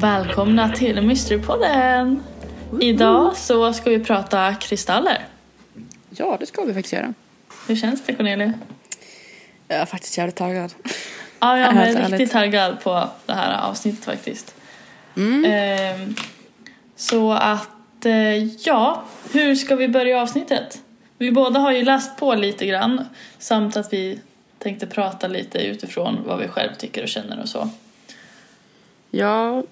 Välkomna till Mysterypodden! Idag så ska vi prata kristaller. Ja, det ska vi faktiskt göra. Hur känns det Cornelia? Jag är faktiskt jävligt taggad. Ja, jag är ärligt. riktigt taggad på det här avsnittet faktiskt. Mm. Ehm, så att, eh, ja, hur ska vi börja avsnittet? Vi båda har ju läst på lite grann samt att vi tänkte prata lite utifrån vad vi själv tycker och känner och så. Ja,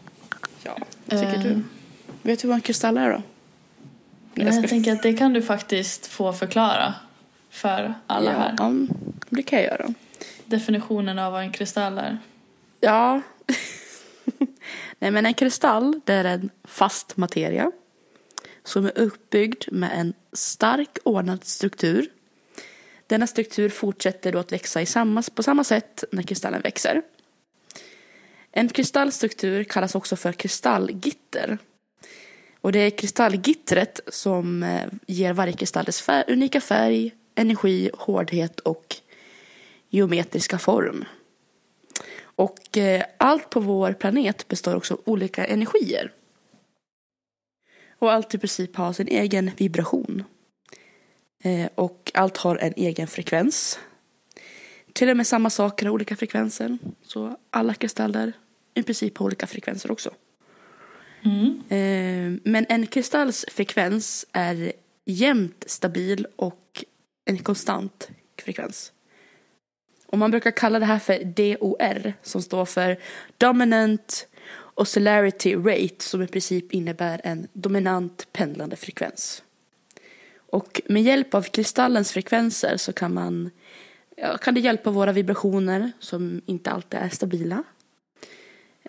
ja vad tycker Eh. du? Vet du vad en kristall är då? Men Jag tänker att det kan du faktiskt få förklara för alla ja, här. Ja, det kan jag göra. Definitionen av vad en kristall är. Ja. Nej men en kristall det är en fast materia som är uppbyggd med en stark ordnad struktur. Denna struktur fortsätter då att växa i samma, på samma sätt när kristallen växer. En kristallstruktur kallas också för kristallgitter. Och det är kristallgittret som eh, ger varje kristall dess fär- unika färg, energi, hårdhet och geometriska form. Och eh, allt på vår planet består också av olika energier. Och allt i princip har sin egen vibration. Eh, och allt har en egen frekvens. Till och med samma saker har olika frekvenser. Så alla kristaller i princip har olika frekvenser också. Mm. Eh, men en kristalls frekvens är jämnt stabil och en konstant frekvens. Och man brukar kalla det här för DOR som står för Dominant Oscillarity Rate som i princip innebär en dominant pendlande frekvens. Och med hjälp av kristallens frekvenser så kan man ja, kan det hjälpa våra vibrationer som inte alltid är stabila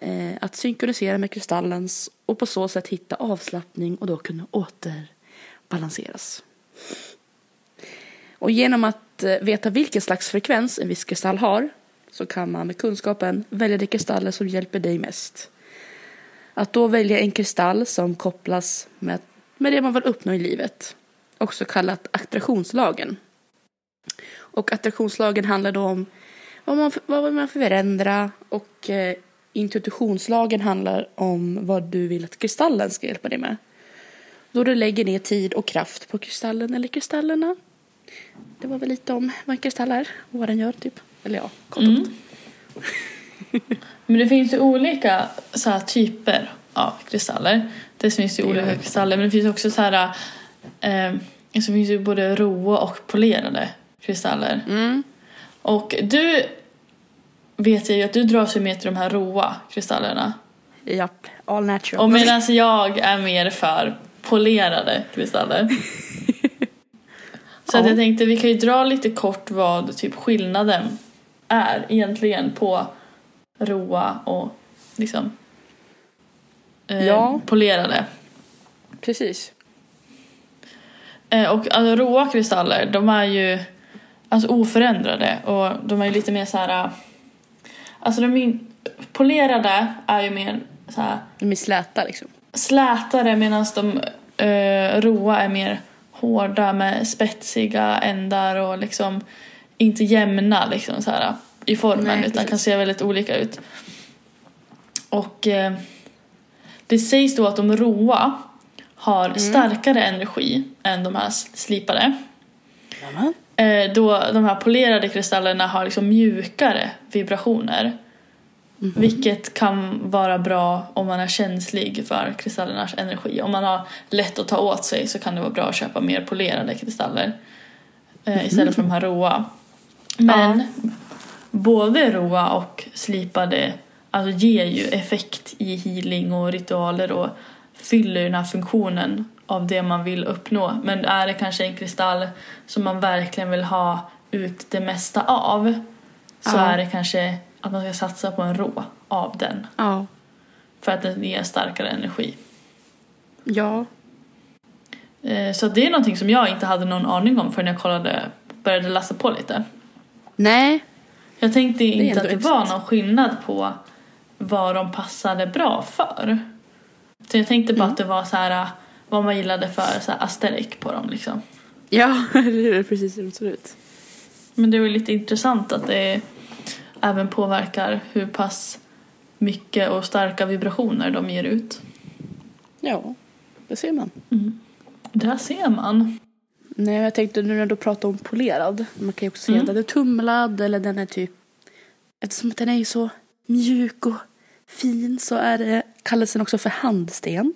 eh, att synkronisera med kristallens och på så sätt hitta avslappning och då kunna återbalanseras. Och genom att eh, veta vilken slags frekvens en viss kristall har så kan man med kunskapen välja de kristaller som hjälper dig mest. Att då välja en kristall som kopplas med, med det man vill uppnå i livet, också kallat attraktionslagen. Och attraktionslagen handlar då om vad man, vad man förändra och eh, intuitionslagen handlar om vad du vill att kristallen ska hjälpa dig med. Då du lägger ner tid och kraft på kristallen eller kristallerna. Det var väl lite om är och vad den gör typ. Eller ja, kort Mm. Men det finns ju olika så här, typer av kristaller. Det finns ju Det olika kristaller men det finns också så här eh, så finns ju både råa och polerade kristaller. Mm. Och du vet jag ju att du dras ju mer till de här råa kristallerna. Japp, all natural. Och medan jag är mer för polerade kristaller. Så Ja. jag tänkte vi kan ju dra lite kort vad typ skillnaden är egentligen på råa och liksom eh, Ja. polerade. Precis. Eh, och alltså, råa kristaller de är ju alltså oförändrade och de är ju lite mer så här. eh, Alltså de är, polerade är ju mer så här De är släta liksom. slätare medan de uh, råa är mer hårda med spetsiga ändar och liksom inte jämna liksom så här, i formen Nej, utan precis. kan se väldigt olika ut. Och eh, det sägs då att de råa har Mm. starkare energi än de här slipade. Eh, då de här polerade kristallerna har liksom mjukare vibrationer. Mhm. Vilket kan vara bra om man är känslig för kristallernas energi. Om man har lätt att ta åt sig så kan det vara bra att köpa mer polerade kristaller. Eh, istället för de här råa. Men både råa och slipade alltså, ger ju effekt i healing och ritualer och fyller den här funktionen av det man vill uppnå. Men är det kanske en kristall som man verkligen vill ha ut det mesta av så Ja. är det kanske att man ska satsa på en rå av den Ja. för att den ger starkare energi. Ja. Eh, Så det är någonting som jag inte hade någon aning om förrän jag kollade, började läsa på lite. Nej. Jag tänkte är inte att det var någon skillnad på vad de passade bra för. Så jag tänkte bara Mm. att det var så här vad man gillade för så här aesthetic på dem liksom. Ja, det är precis hur det ser ut. Men det är väl lite intressant att det även påverkar hur pass mycket och starka vibrationer de ger ut. Ja, det ser man. Där ser man. Nej, jag tänkte nu när du pratar om polerad. Man kan ju också säga Mm. att den är tumlad eller den är typ... Eftersom den är så mjuk och fin så är det, kallas den också för handsten.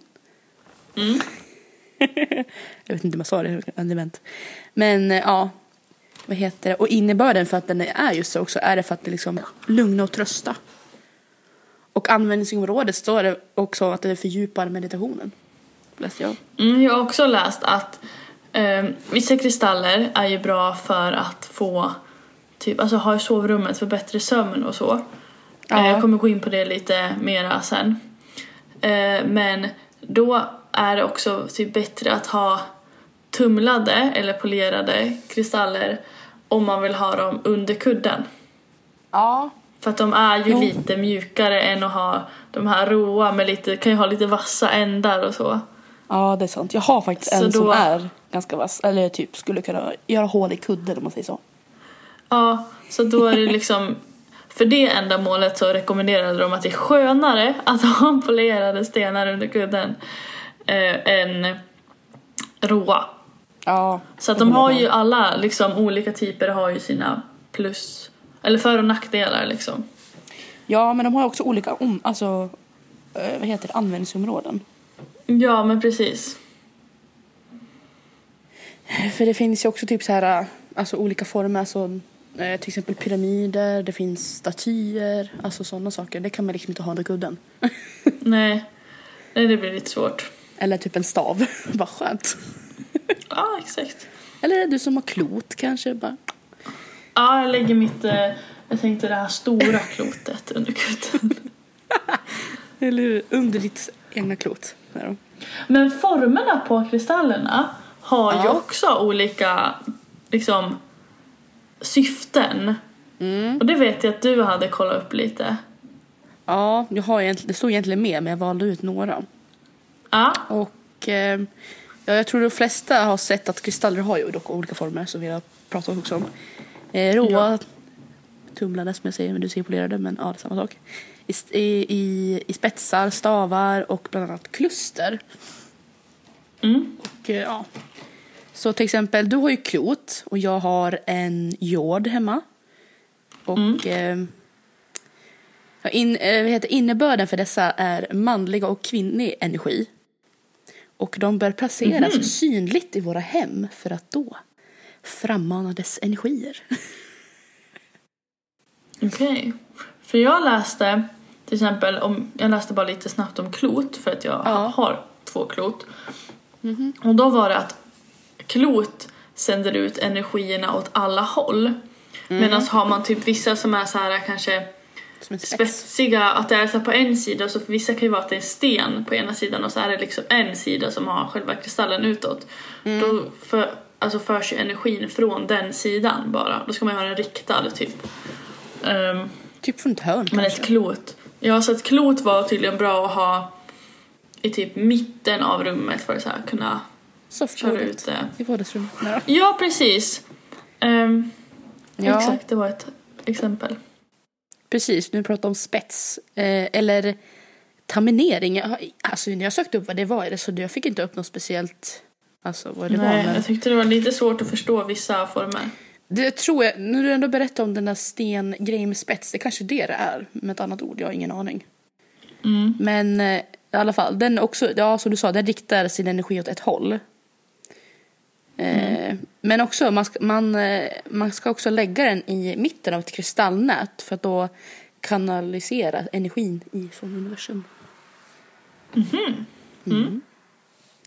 Mm. Jag vet inte om jag sa det. Men eh, ja, vad heter det? Och innebörden för att den är just så också är det för att det liksom lugna och trösta. Och användningsområdet står det också att det fördjupar meditationen. Läste jag. Mm, jag har också läst att eh, vissa kristaller är ju bra för att få typ, alltså ha i sovrummet för bättre sömn och så. Ja. Eh, jag kommer gå in på det lite mera sen. Eh, men då är det också typ bättre att ha tumlade eller polerade kristaller om man vill ha dem under kudden. Ja. För att de är ju Jo. lite mjukare än att ha de här råa med lite, kan ju ha lite vassa ändar och så. Ja, det är sant. Jag har faktiskt Så en som då- är ganska vass. Eller typ skulle kunna göra hål i kudden om man säger så. Ja, så då är det liksom för det ändamålet så rekommenderade de att det är skönare att ha polerade stenar under kudden eh, än råa. Ja. Så att de har ju alla liksom olika typer har ju sina plus eller för och nackdelar liksom. Ja, men de har också olika om, alltså, eh, vad heter det, användningsområden. Ja, men precis. För det finns ju också typ så här, alltså olika former, alltså, eh, till exempel pyramider, det finns statyer, alltså sådana saker. Det kan man liksom inte ha under kudden. Nej. Nej, det blir lite svårt. Eller typ en stav. Bara skönt. Ja, exakt. Eller du som har klot kanske. Bara. Ja, jag lägger mitt, eh, jag tänkte det här stora klotet under kudden. Eller under ditt egna klot. Där. Men formerna på kristallerna har ju Ja. också olika liksom syften. Mm. Och det vet jag att du hade kollat upp lite. Ja, jag har egentligen, det stod egentligen med men jag valde ut några. Ja, Och eh, ja, jag tror de flesta har sett att kristaller har ju dock olika former som vi har pratat också om. Eh, råa, Ja. tumlade som jag säger, men du säger polerade, men ja, det är samma sak. I, i, i, spetsar, stavar och bland annat kluster. mm. Och, eh, ja. Så till exempel, du har ju klot och jag har en jord hemma. Och eh, ja, in, eh, vad heter, innebörden för dessa är manliga och kvinnlig energi. Och de bör placeras synligt i våra hem för att då frammana dess energier. okej. För jag läste till exempel om, jag läste bara lite snabbt om klot för att jag Ja. har två klot. Och då var det att klot sänder ut energierna åt alla håll. Medan har man typ vissa som är så här kanske. Spetsiga, att det är så på en sida, så för vissa kan ju vara att det är sten på ena sidan och så är det liksom en sida som har själva kristallen utåt. Då för, alltså förs ju energin från den sidan bara. Då ska man ju ha den riktad typ. Um, Typ från ett hörn men ett klot. Ja, så ett klot var tydligen bra att ha i typ mitten av rummet för att så här kunna köra ut det. i vardagsrummet. Ja, precis. Ehm, Ja. Exakt, det var ett exempel. Precis, nu pratar om spets. Eh, eller taminering. Alltså när jag sökte upp vad det var så jag fick inte upp något speciellt. Alltså vad det Nej, var. Men jag tyckte det var lite svårt att förstå vissa former. det tror jag, när du ändå berättar om den där stengrejen med spets, det kanske det det är. Med ett annat ord, jag har ingen aning. Mm. Men eh, i alla fall, den också, ja som du sa, den riktar sin energi åt ett håll. Eh, Men också, man ska, man, eh, man ska också lägga den i mitten av ett kristallnät för att då kanalisera energin i från universum. Mm.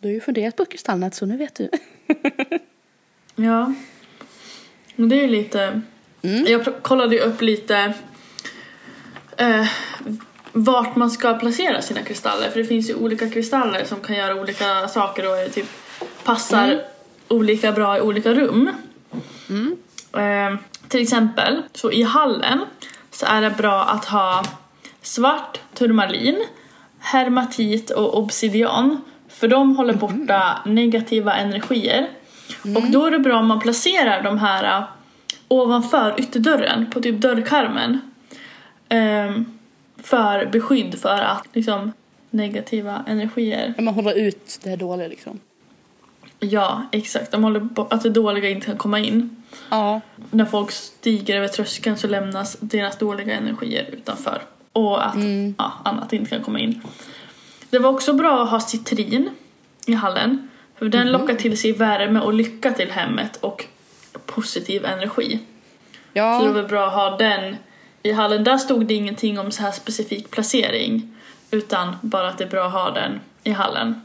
Du har ju funderat på kristallnät så nu vet du. Ja. Men det är ju lite... Jag pr- kollade ju upp lite eh, vart man ska placera sina kristaller. För det finns ju olika kristaller som kan göra olika saker och är typ passar olika bra i olika rum. Eh, Till exempel, så i hallen så är det bra att ha svart turmalin, hermatit och obsidian för de håller borta negativa energier. Och då är det bra om man placerar de här uh, ovanför ytterdörren på typ dörrkarmen. Ehm, för beskydd för att liksom negativa energier. Man håller ut det här dåliga liksom. Ja, exakt. De håller på att det dåliga inte kan komma in. Ja. När folk stiger över tröskeln så lämnas deras dåliga energier utanför. Och att ja, annat inte kan komma in. Det var också bra att ha citrin i hallen. För den lockar till sig värme och lycka till hemmet och positiv energi. Så det Ja. var bra att ha den i hallen. Där stod det ingenting om så här specifik placering. Utan bara att det är bra att ha den i hallen.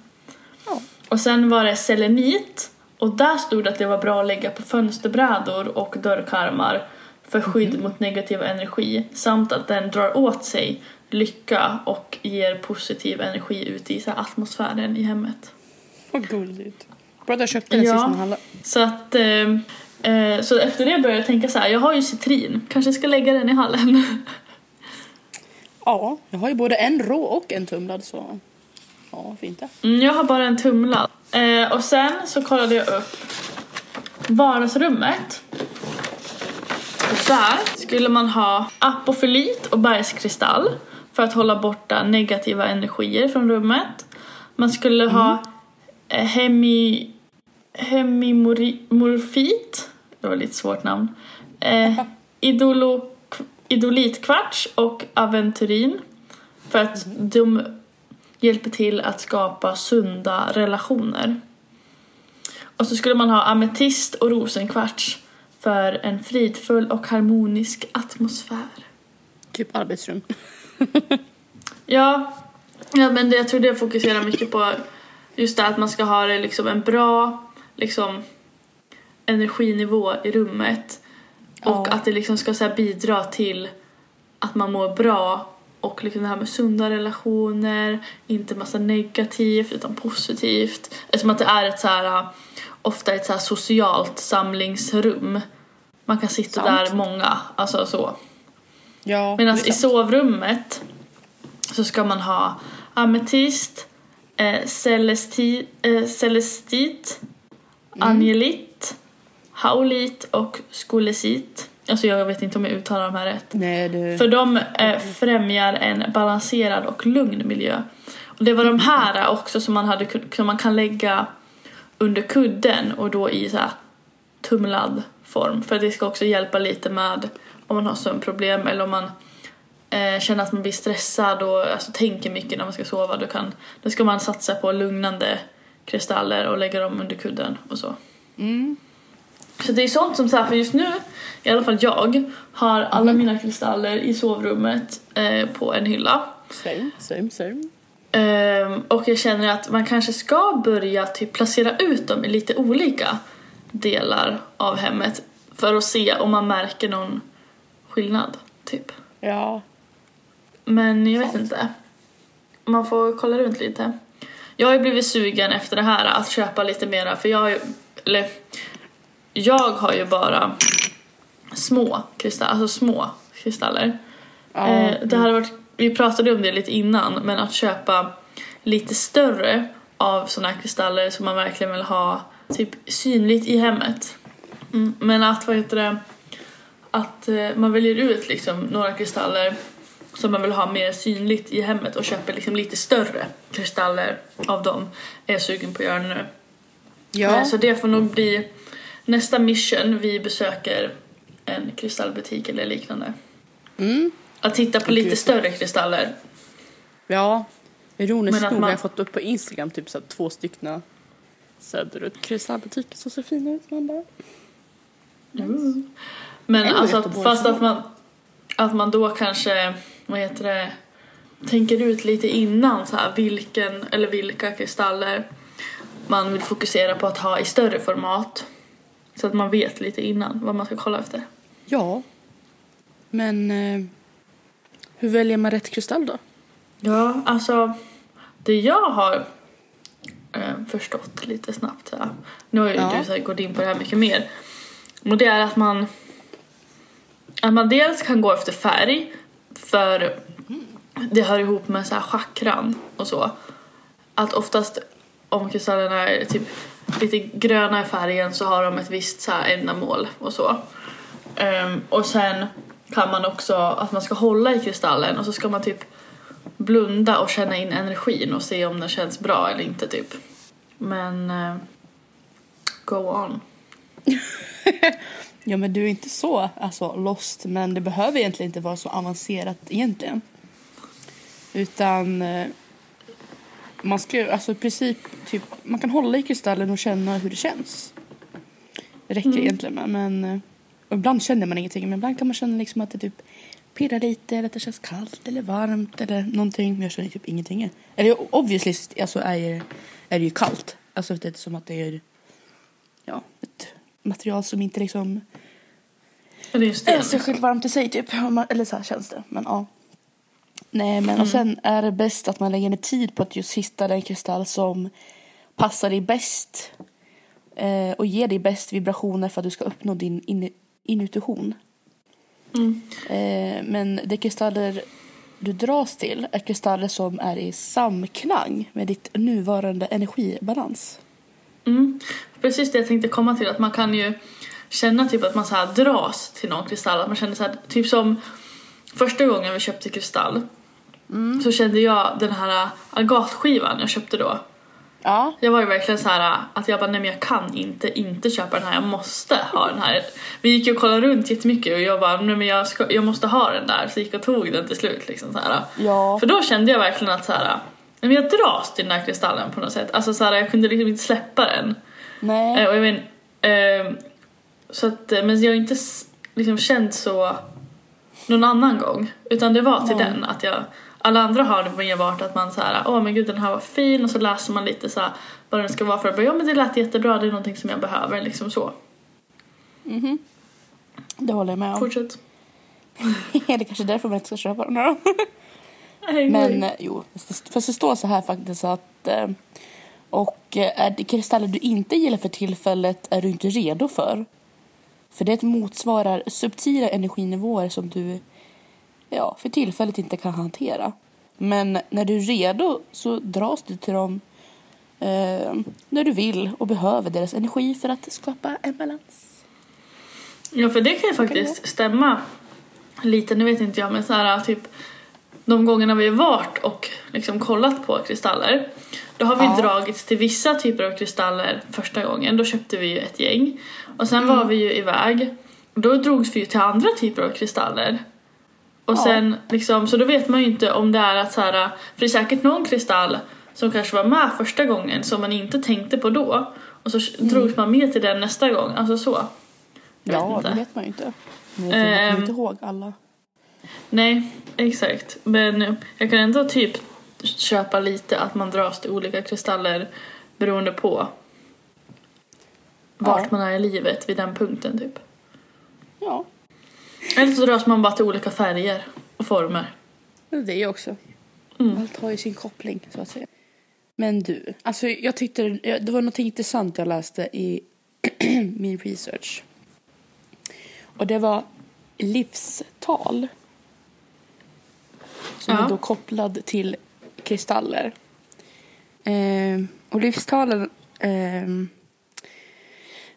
Ja. Och sen var det selenit. Och där stod det att det var bra att lägga på fönsterbrädor och dörrkarmar för skydd mot negativ energi. Samt att den drar åt sig lycka och ger positiv energi ut i så atmosfären i hemmet. Vad gulligt. Bra att jag köpte den Ja. sist handlade. Så att eh, eh, så efter det började jag tänka så här, jag har ju citrin, kanske ska lägga den i hallen. Ja, jag har ju både en rå och en tumlad så. Ja, fint. Mm, jag har bara en tumlad. Eh, och sen så kollade jag upp vardagsrummet. Och där skulle man ha apofylit och bergskristall för att hålla borta negativa energier från rummet. Man skulle ha eh, hemi, hemimorfit, det var lite svårt namn, eh, idolo, idolitkvarts och aventurin för att de hjälper till att skapa sunda relationer. Och så skulle man ha ametist och rosenkvarts för en fridfull och harmonisk atmosfär. Typ arbetsrum. Ja, ja men det, jag tror det fokuserar mycket på just det att man ska ha det liksom en bra liksom, energinivå i rummet. Och Ja. att det liksom ska här, bidra till att man mår bra och liksom det här med sunda relationer, inte massa negativt utan positivt. Eftersom att det är ett så här, ofta ett så socialt samlingsrum. Man kan sitta Sant. där många, alltså så. Ja, Medan i sovrummet så ska man ha ametist, eh, celesti, eh, celestit, Mm. angelit, haulit och skolesit. Alltså jag vet inte om jag uttalar de här rätt. Nej, det... För de eh, främjar en balanserad och lugn miljö. Och det var de här också som man, hade, som man kan lägga under kudden och då i så här tumlad form. För det ska också hjälpa lite med om man har sömnproblem eller om man eh, känner att man blir stressad och alltså, tänker mycket när man ska sova. Då, kan, då ska man satsa på lugnande kristaller och lägga dem under kudden och så. Mm. Så det är sånt som så här, för just nu, i alla fall jag, har alla mina kristaller i sovrummet eh, på en hylla. Same, same, same. Ehm, och jag känner att man kanske ska börja typ placera ut dem i lite olika delar av hemmet för att se om man märker någon skillnad, typ. Ja. Men jag vet inte. Man får kolla runt lite. Jag har ju blivit sugen efter det här att köpa lite mera för jag har ju, eller jag har ju bara små kristaller, alltså små kristaller. ja. Eh, det hade varit, vi pratade om det lite innan men att köpa lite större av här kristaller som man verkligen vill ha typ synligt i hemmet. Mm, men att vad heter det, att eh, man väljer ut liksom några kristaller som man vill ha mer synligt i hemmet och köper liksom lite större kristaller av dem är jag sugen på att göra nu. ja. Så det får nog bli nästa mission vi besöker en kristallbutik eller liknande. Mm. Att titta på lite större kristaller. Ja. Ironiskt Men att nog man- har jag fått upp på Instagram typ så här, två stycken söderut kristallbutiker som ser fina ut. Man bara, Men Eller alltså, Göteborg fast att man, att man då kanske, vad heter det, tänker ut lite innan så här, vilken eller vilka kristaller man vill fokusera på att ha i större format. Så att man vet lite innan vad man ska kolla efter. ja. Men eh, hur väljer man rätt kristall då? Ja, alltså det jag har eh, förstått lite snabbt så här. Nu har ju Ja. du så här, gått in på det här mycket mer. Och det är att man att man dels kan gå efter färg för det hör ihop med så här chakran och så. Att oftast om kristallerna är typ lite gröna i färgen så har de ett visst så här ändamål och så. Um, och sen kan man också att man ska hålla i kristallen och så ska man typ blunda och känna in energin och se om den känns bra eller inte typ. Men uh, go on. Ja men du är inte så alltså, lost men det behöver egentligen inte vara så avancerat egentligen. Utan eh, man ska alltså i princip typ, man kan hålla i kristallen och känna hur det känns. Det räcker egentligen med men eh, ibland känner man ingenting men ibland kan man känna liksom att det typ pirrar lite eller att det känns kallt eller varmt eller någonting men jag känner typ ingenting. Eller obviously alltså är, är det ju kallt. Alltså det är som att det är ja, ett material som inte liksom särskilt varmt i sig typ. Eller så här känns det. Men ja. Nej men och sen är det bäst att man lägger ner tid på att just hitta den kristall som passar dig bäst. Eh, och ger dig bäst vibrationer för att du ska uppnå din in, intuition. Mm. Eh, men de kristaller du dras till är kristaller som är i samklang med ditt nuvarande energibalans. Mm. Precis det jag tänkte komma till, att man kan ju känna typ att man så dras till någon kristall. Att man känner så här, typ som första gången vi köpte kristall så kände jag den här agatskivan jag köpte då. Ja. Jag var ju verkligen så här att jag bara nej men jag kan inte inte köpa den här, jag måste ha den här. Vi gick ju och kollade runt jättemycket och jag bara nej men jag, ska, jag måste ha den där så jag gick och tog den till slut liksom så här. Ja. För då kände jag verkligen att så här, nej, men jag dras till den här kristallen på något sätt. Alltså så här, jag kunde liksom inte släppa den. Nej. Eh, och jag vet, eh, så att, eh, men jag har inte liksom känt så någon annan gång. Utan det var till Nej. den att jag, alla andra har det mer varit att man så här, åh men gud den här var fin och så läser man lite så här, vad den ska vara för att bara, ja men det lät jättebra, det är någonting som jag behöver liksom så. Mhm. Det håller jag med om. Fortsätt. det är kanske är därför man inte ska köpa den här. Men eh, jo, fast det- fast det står så här faktiskt att eh, och eh, är det kristaller du inte gillar för tillfället är du inte redo för. För det motsvarar subtila energinivåer som du ja, för tillfället inte kan hantera. Men när du är redo så dras du till dem eh, när du vill och behöver deras energi för att skapa en balans. Ja för det kan ju faktiskt stämma lite, nu vet inte jag men så här typ de gångerna vi har varit och liksom kollat på kristaller då har vi Ja. dragits till vissa typer av kristaller första gången, då köpte vi ju ett gäng. Och sen var vi ju iväg. Då drogs vi ju till andra typer av kristaller och Ja. sen liksom, så då vet man ju inte om det är att så här, för det är säkert någon kristall som kanske var med första gången som man inte tänkte på då och så drogs man med till den nästa gång, alltså så. Jag vet ja, inte. det vet man ju inte. Men jag kommer Ehm. inte ihåg alla. Nej, exakt. Men jag kan ändå typ köpa lite att man dras till olika kristaller beroende på vart Ja. man är i livet vid den punkten typ. Ja, Eller så dras man bara till olika färger och former. det är ju också. Mm. Allt har ju sin koppling så att säga. Men du, alltså jag tyckte det var något intressant jag läste i min research. Och det var livstal. Som Ja. är då kopplad till kristaller. Ehm, och livstalen ehm,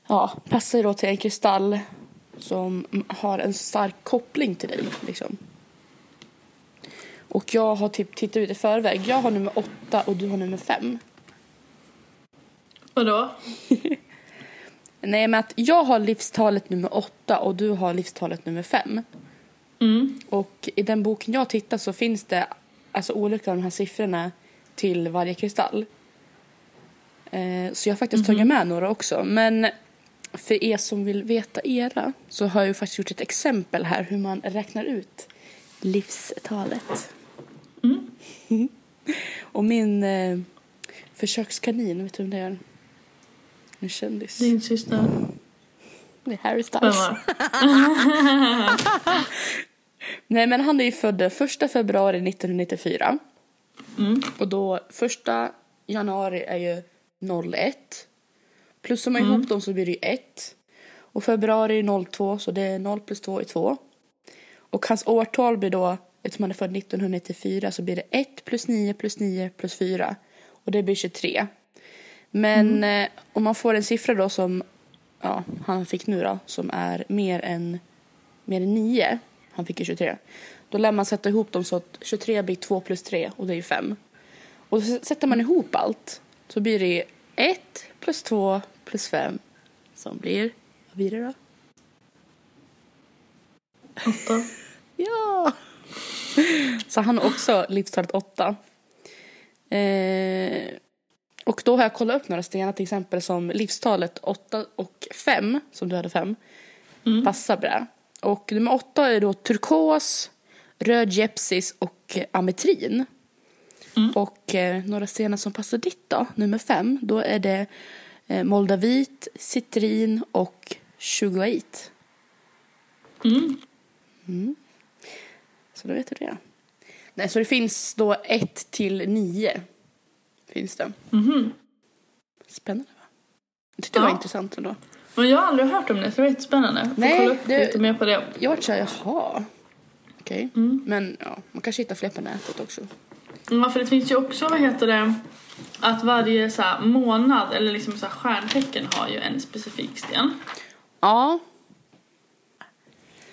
ja, passar ju då till en kristall som har en stark koppling till dig. Liksom. Och jag har typ tittat ut i förväg. Jag har nummer åtta och du har nummer fem. Vadå? Nej, men att jag har livstalet nummer åtta och du har livstalet nummer fem. Mm. Och i den boken jag tittar så finns det alltså olika av de här siffrorna till varje kristall. Eh, så jag har faktiskt tagit med några också. Men för er som vill veta era så har jag ju faktiskt gjort ett exempel här hur man räknar ut livstalet. Mm. Och min eh, försökskanin, vet du vem det är? En kändis. Din syster. Det är Harry Styles. Nej men han är ju född den 1 februari 1994. Mm. Och då första januari är ju 01. Plussar man ihop dem så blir det ju 1. Och februari är 02 så det är 0 plus 2 är 2. Och hans årtal blir då, eftersom han är född 1994, så blir det 1 plus 9 plus 9 plus 4. Och det blir 23. Men eh, om man får en siffra då som ja, han fick nu då, som är mer än, mer än 9, han fick ju 23, då lär man sätta ihop dem så att 23 blir 2 plus 3 och det är ju 5. Och så sätter man ihop allt så blir det 1 plus 2 plus 5 som blir, vad blir det då? Åtta. Ja! Så han har också livstalet 8. Eh, och då har jag kollat upp några stenar till exempel som livstalet 8 och 5, som du hade 5, passar bra. Och nummer 8 är då turkos, röd gepsis och ametrin. Och eh, några stenar som passar ditt då, nummer 5, då är det moldavit, citrin och sugarit. Mm. Så då vet du det. Nej, så det finns då 1 till 9. Finns det. Mhm. Spännande va? Jag tyckte det var Ja. intressant ändå. Men jag har aldrig hört om det så det var jättespännande. Jag får Nej, kolla upp det- lite mer på det. Jag vart såhär, jaha. Okej. Mm. Men ja, man kanske hittar fler på nätet också. Ja, för det finns ju också, vad heter det, att varje så här, månad eller liksom så här, stjärntecken har ju en specifik sten. Ja.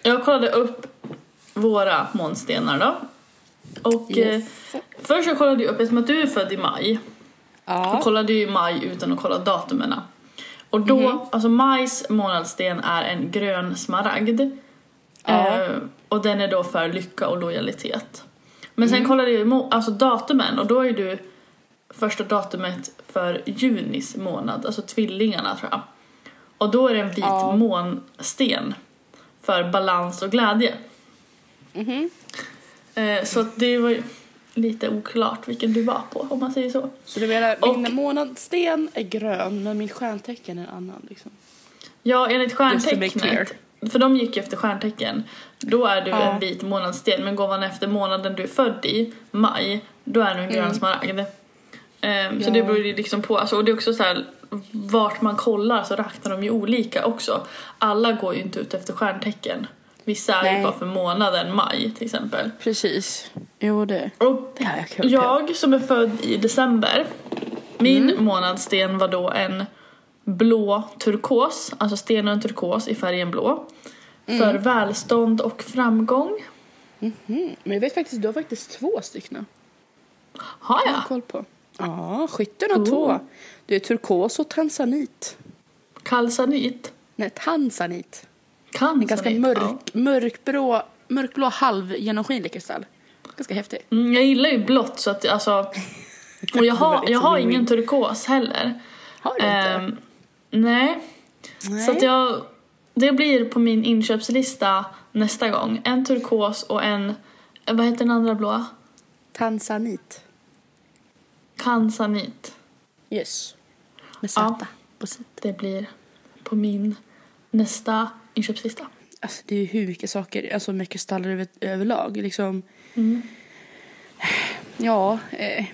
Jag kollade upp våra månstenar då. Och Yes. eh, först så kollade jag upp, eftersom att du är född i maj, jag Ja. kollade ju i maj utan att kolla datumen. Och då, Mhm. alltså majs månadssten är en grön smaragd. Ja. Eh, och den är då för lycka och lojalitet. Men Mm. sen kollade jag alltså datumen och då är du första datumet för junis månad, alltså tvillingarna tror jag. Och då är det en vit Ja. månsten för balans och glädje. Mhm. Eh, så det var ju lite oklart vilken du var på om man säger så. Så du menar, Och- min månadssten är grön men min stjärntecken är en annan liksom? Ja, enligt stjärntecknet, för de gick ju efter stjärntecken, då är du Ja. en vit månadssten men går man efter månaden du är född i, maj, då är du en grön Mm. smaragd. Ehm, Så det beror ju liksom på, alltså, och det är också så här, vart man kollar så räknar de ju olika också. Alla går ju inte ut efter stjärntecken. Vissa är ju bara för månaden maj till exempel. Precis. Jo, det, Och det har jag hört. jag som är född i december, min Mm. månadssten var då en blå turkos, alltså stenen turkos i färgen blå. Mm. För välstånd och framgång. Mm. Men jag vet faktiskt, du har faktiskt två stycken. Har Jag jag? har koll på. Ja, skytten har Oh. två. Det är turkos och tanzanit. Kalsanit? Nej, tanzanit. Kansanit? En ganska mörk, mörkblå, mörkblå halvgenomskinlig kristall. Ganska häftig. Ja. Mm, jag gillar ju blått så att alltså... Och jag har, jag har ingen turkos heller. Har du inte? Ehm, nej. Nej. Så att jag... Det blir på min inköpslista nästa gång. En turkos och en... Vad heter den andra blåa? Tanzanit. Kansanit. Yes. Med Ja. Z på sidan. Det blir på min nästa inköpslista. Alltså det är ju hur mycket saker, alltså med kristaller över, överlag. Liksom, ja, eh,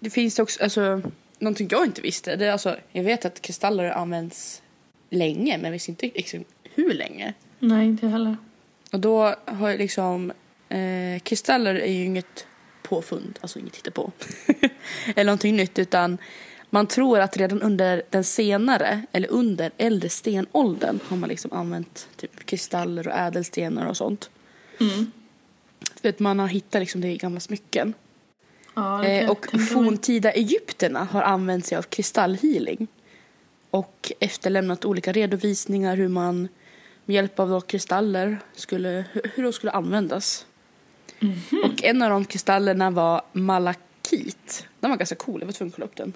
det finns också, alltså någonting jag inte visste. Det är alltså, jag vet att kristaller används länge, men jag visste inte liksom, hur länge. Nej, inte heller. Och då har jag liksom, eh, kristaller är ju inget påfund, alltså inget hittepå. eller någonting nytt, utan man tror att redan under den senare, eller under äldre stenåldern har man liksom använt typ kristaller och ädelstenar och sånt. Mm. För att man har hittat liksom det i gamla smycken. Ja, Eh, och forntida egypterna har använt sig av kristallhealing. Och efterlämnat olika redovisningar hur man med hjälp av kristaller skulle, hur de skulle användas. Mhm. Och en av de kristallerna var malakit. Den var ganska cool, jag var tvungen att kolla upp den.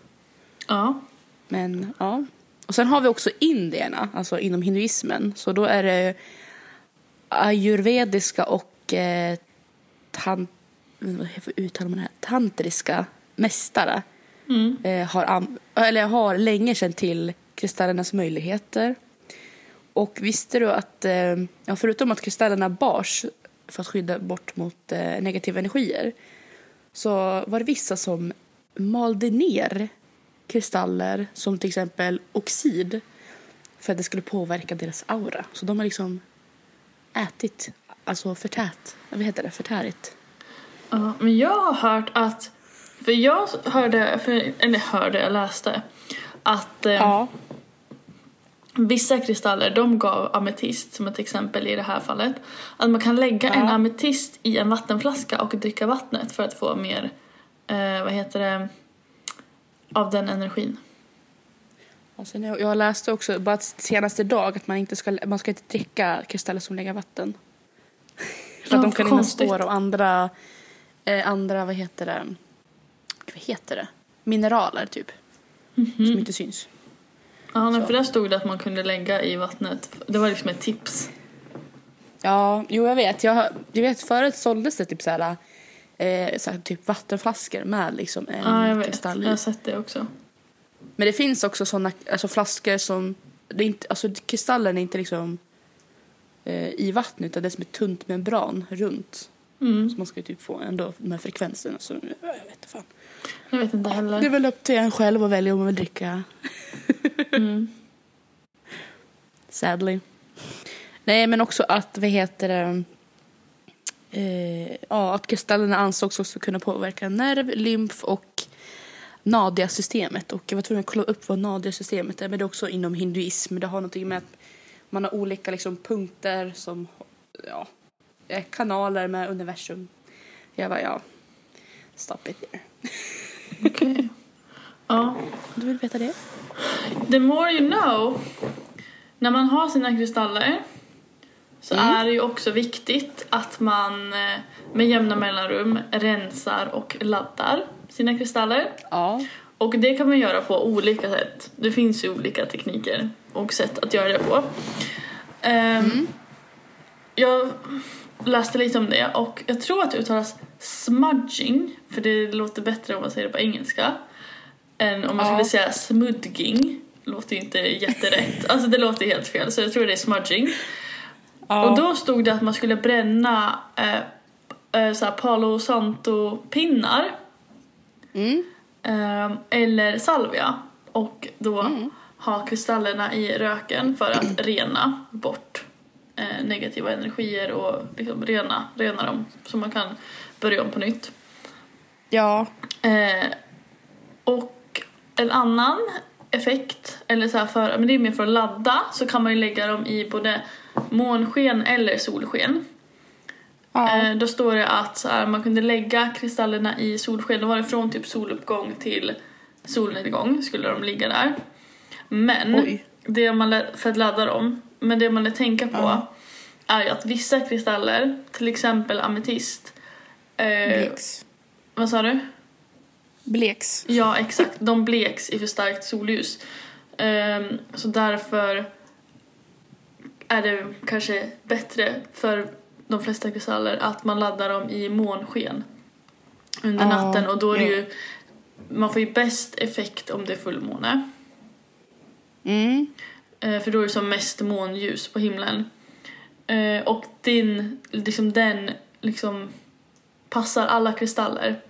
Ja. Men ja. Och sen har vi också indierna, alltså inom hinduismen. Så då är det ayurvediska och eh, tan, hur uttalar man det här? tantriska mästare Mm. eh, har, eller har länge känt till kristallernas möjligheter. Och visste du att, eh, ja, förutom att kristallerna bars för att skydda bort mot eh, negativa energier så var det vissa som malde ner kristaller som till exempel oxid för att det skulle påverka deras aura. Så de har liksom ätit alltså förtät. Vad heter det? Förtärigt. Ja, men jag har hört att, för jag hörde, för, eller hörde, jag läste att eh, vissa kristaller de gav ametist som ett exempel i det här fallet. Att man kan lägga Ja. en ametist i en vattenflaska och dricka vattnet för att få mer, eh, vad heter det, av den energin. Och sen jag, läste också bara senaste dag att man inte ska, man ska inte dricka kristaller som lägger vatten. För att de kan innehålla av andra, eh, andra, vad heter det, vad heter det? Mineraler typ. Som inte syns. Ja, Så. för där stod det att man kunde lägga i vattnet. Det var liksom ett tips. Ja, jo jag vet. Jag, jag vet förut såldes det typ så här, eh, så här typ vattenflaskor med liksom en Ja, jag vet. kristall Jag i. har sett det också. Men det finns också såna alltså flaskor som, det är inte, alltså kristallen är inte liksom eh, i vattnet utan det är som ett tunt membran runt. Mm. Så man ska ju typ få ändå de här frekvenserna. Så, jag vet inte fan. Jag vet inte Det är heller. väl upp till en själv att välja om man vill dricka. Mm. Sadly. Nej, men också att, vad heter det, eh, ja, att kristallerna ansågs också kunna påverka nerv, lymf och Nadia-systemet. Och jag var tvungen att kolla upp vad Nadia-systemet är, men det är också inom hinduism. Det har någonting med att man har olika liksom, punkter som, ja, kanaler med universum. Jag var ja, stop it there. Okej. Ja. Du vill veta det? The more you know. När man har sina kristaller så Mm. är det ju också viktigt att man eh, med jämna mellanrum rensar och laddar sina kristaller. Ja. Och det kan man göra på olika sätt. Det finns ju olika tekniker och sätt att göra det på. Ehm, Jag läste lite om det och jag tror att det uttalas smudging, för det låter bättre om man säger det på engelska. Än om man Ja. skulle säga smudging. Låter ju inte jätterätt. Alltså det låter helt fel, så jag tror det är smudging. ja. Och då stod det att man skulle bränna eh, eh, så Palo Santo-pinnar Mm. Ehm, eller salvia och då Mm. ha kristallerna i röken för att rena bort eh, negativa energier och liksom rena, rena dem så man kan börja om på nytt. Ja. Eh, och en annan effekt, eller så här för, men det är mer för att ladda, så kan man ju lägga dem i både månsken eller solsken. Ja. Eh, då står det att här, man kunde lägga kristallerna i solsken, då var det från typ soluppgång till solnedgång skulle de ligga där. Men, Oj. det man för att ladda dem, men det man lär tänka på Ja. är ju att vissa kristaller, till exempel ametist, eh, Bleks. vad sa du? Bleks. Ja, exakt. De bleks i för starkt solljus. Ehm, så därför är det kanske bättre för de flesta kristaller att man laddar dem i månsken under natten och då är det ju man får ju bäst effekt om det är fullmåne. Mm. Eh, för då är det som mest månljus på himlen. Eh, och din, liksom den liksom passar alla kristaller.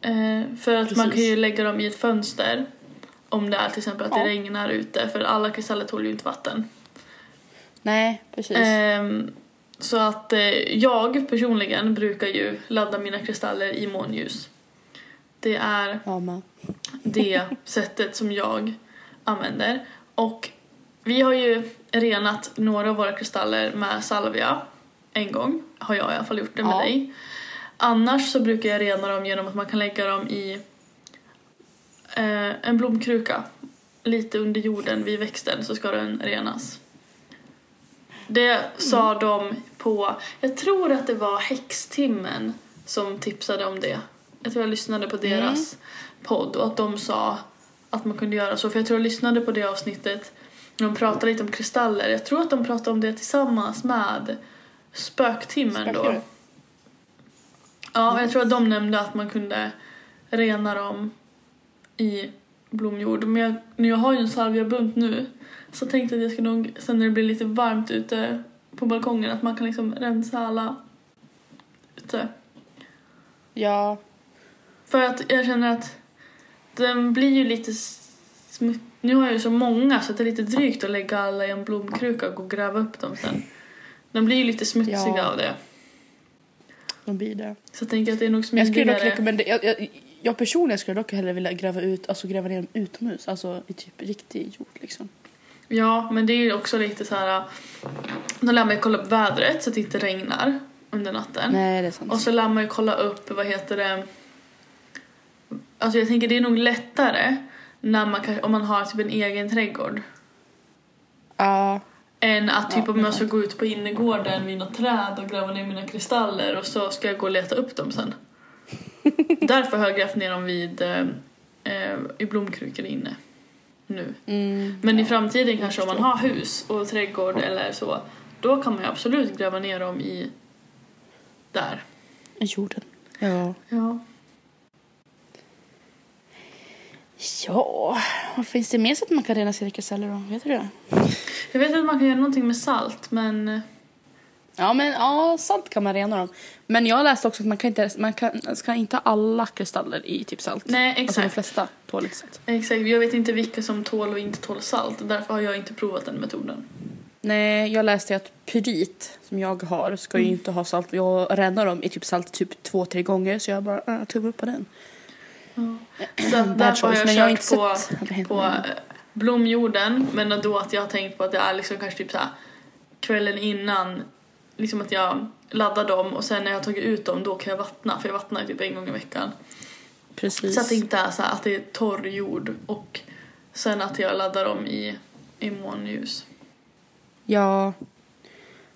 Eh, för att man Precis. kan ju lägga dem i ett fönster om det är till exempel att Ja. det regnar ute för alla kristaller tål ju inte vatten. Nej, precis. Ehm, så att eh, jag personligen brukar ju ladda mina kristaller i månljus. Det är Ja, man. det sättet som jag använder. Och vi har ju renat några av våra kristaller med salvia en gång. Har jag i alla fall gjort det med Ja. dig. Annars så brukar jag rena dem genom att man kan lägga dem i eh, en blomkruka. Lite under jorden vid växten så ska den renas. Det sa de på, jag tror att det var häxtimmen som tipsade om det. Jag tror jag lyssnade på deras podd och att de sa att man kunde göra så. För jag tror jag lyssnade på det avsnittet när de pratade lite om kristaller. Jag tror att de pratade om det tillsammans med spöktimmen då. Ja, och jag tror att de nämnde att man kunde rena dem i blomjord. Men jag, nu jag har ju en salviabunt nu så tänkte jag att jag ska nog, sen när det blir lite varmt ute på balkongen, att man kan liksom rensa alla ute. Ja, För att jag känner att den blir ju lite smutt... Nu har jag ju så många så att det är lite drygt att lägga alla i en blomkruka och gå och gräva upp dem sen. De blir ju lite smutsiga Ja. av det. De blir det. Så jag tänker att det är nog Jag skulle dock smidigare. rekommendera, jag, jag, jag personligen skulle dock hellre vilja gräva ut, alltså gräva ner dem utomhus, alltså i typ riktig jord liksom. Ja, men det är ju också lite så här. Då lär man ju kolla upp vädret så att det inte regnar under natten. Nej, det är sant. Och så lär man ju kolla upp, vad heter det? Alltså jag tänker det är nog lättare när man om man har typ en egen trädgård. Ja, Än att typ om jag ska gå ut på innergården vid något träd och gräva ner mina kristaller och så ska jag gå och leta upp dem sen. Därför har jag grävt ner dem vid, eh, eh, i blomkrukor inne. Nu. mm, Men i framtiden kanske om man har hus och trädgård eller så, då kan man ju absolut gräva ner dem i där. i jorden. Ja. Ja. Ja, vad finns det mer så att man kan rena sina kristaller då? Vet du det? Jag vet att man kan göra någonting med salt men Ja, men ja, salt kan man rena dem. Men jag läste också att man kan inte, man kan, ska inte ha alla kristaller i typ salt. nej Alltså de exakt. flesta tål inte salt. exakt. Jag vet inte vilka som tål och inte tål salt därför har jag inte provat den metoden. Nej, jag läste att pyrit som jag har ska ju Mm. inte ha salt. Jag renar dem i typ salt typ två, tre gånger så jag bara äh, tummar upp på den. Så att Bad därför har jag jag kört på, sett på eh, blomjorden men då att jag har tänkt på att det är liksom kanske typ så här kvällen innan liksom att jag laddar dem och sen när jag har tagit ut dem då kan jag vattna för jag vattnar typ en gång i veckan. Precis. Så att det inte är så här att det är torr jord och sen att jag laddar dem i, i månljus. Ja.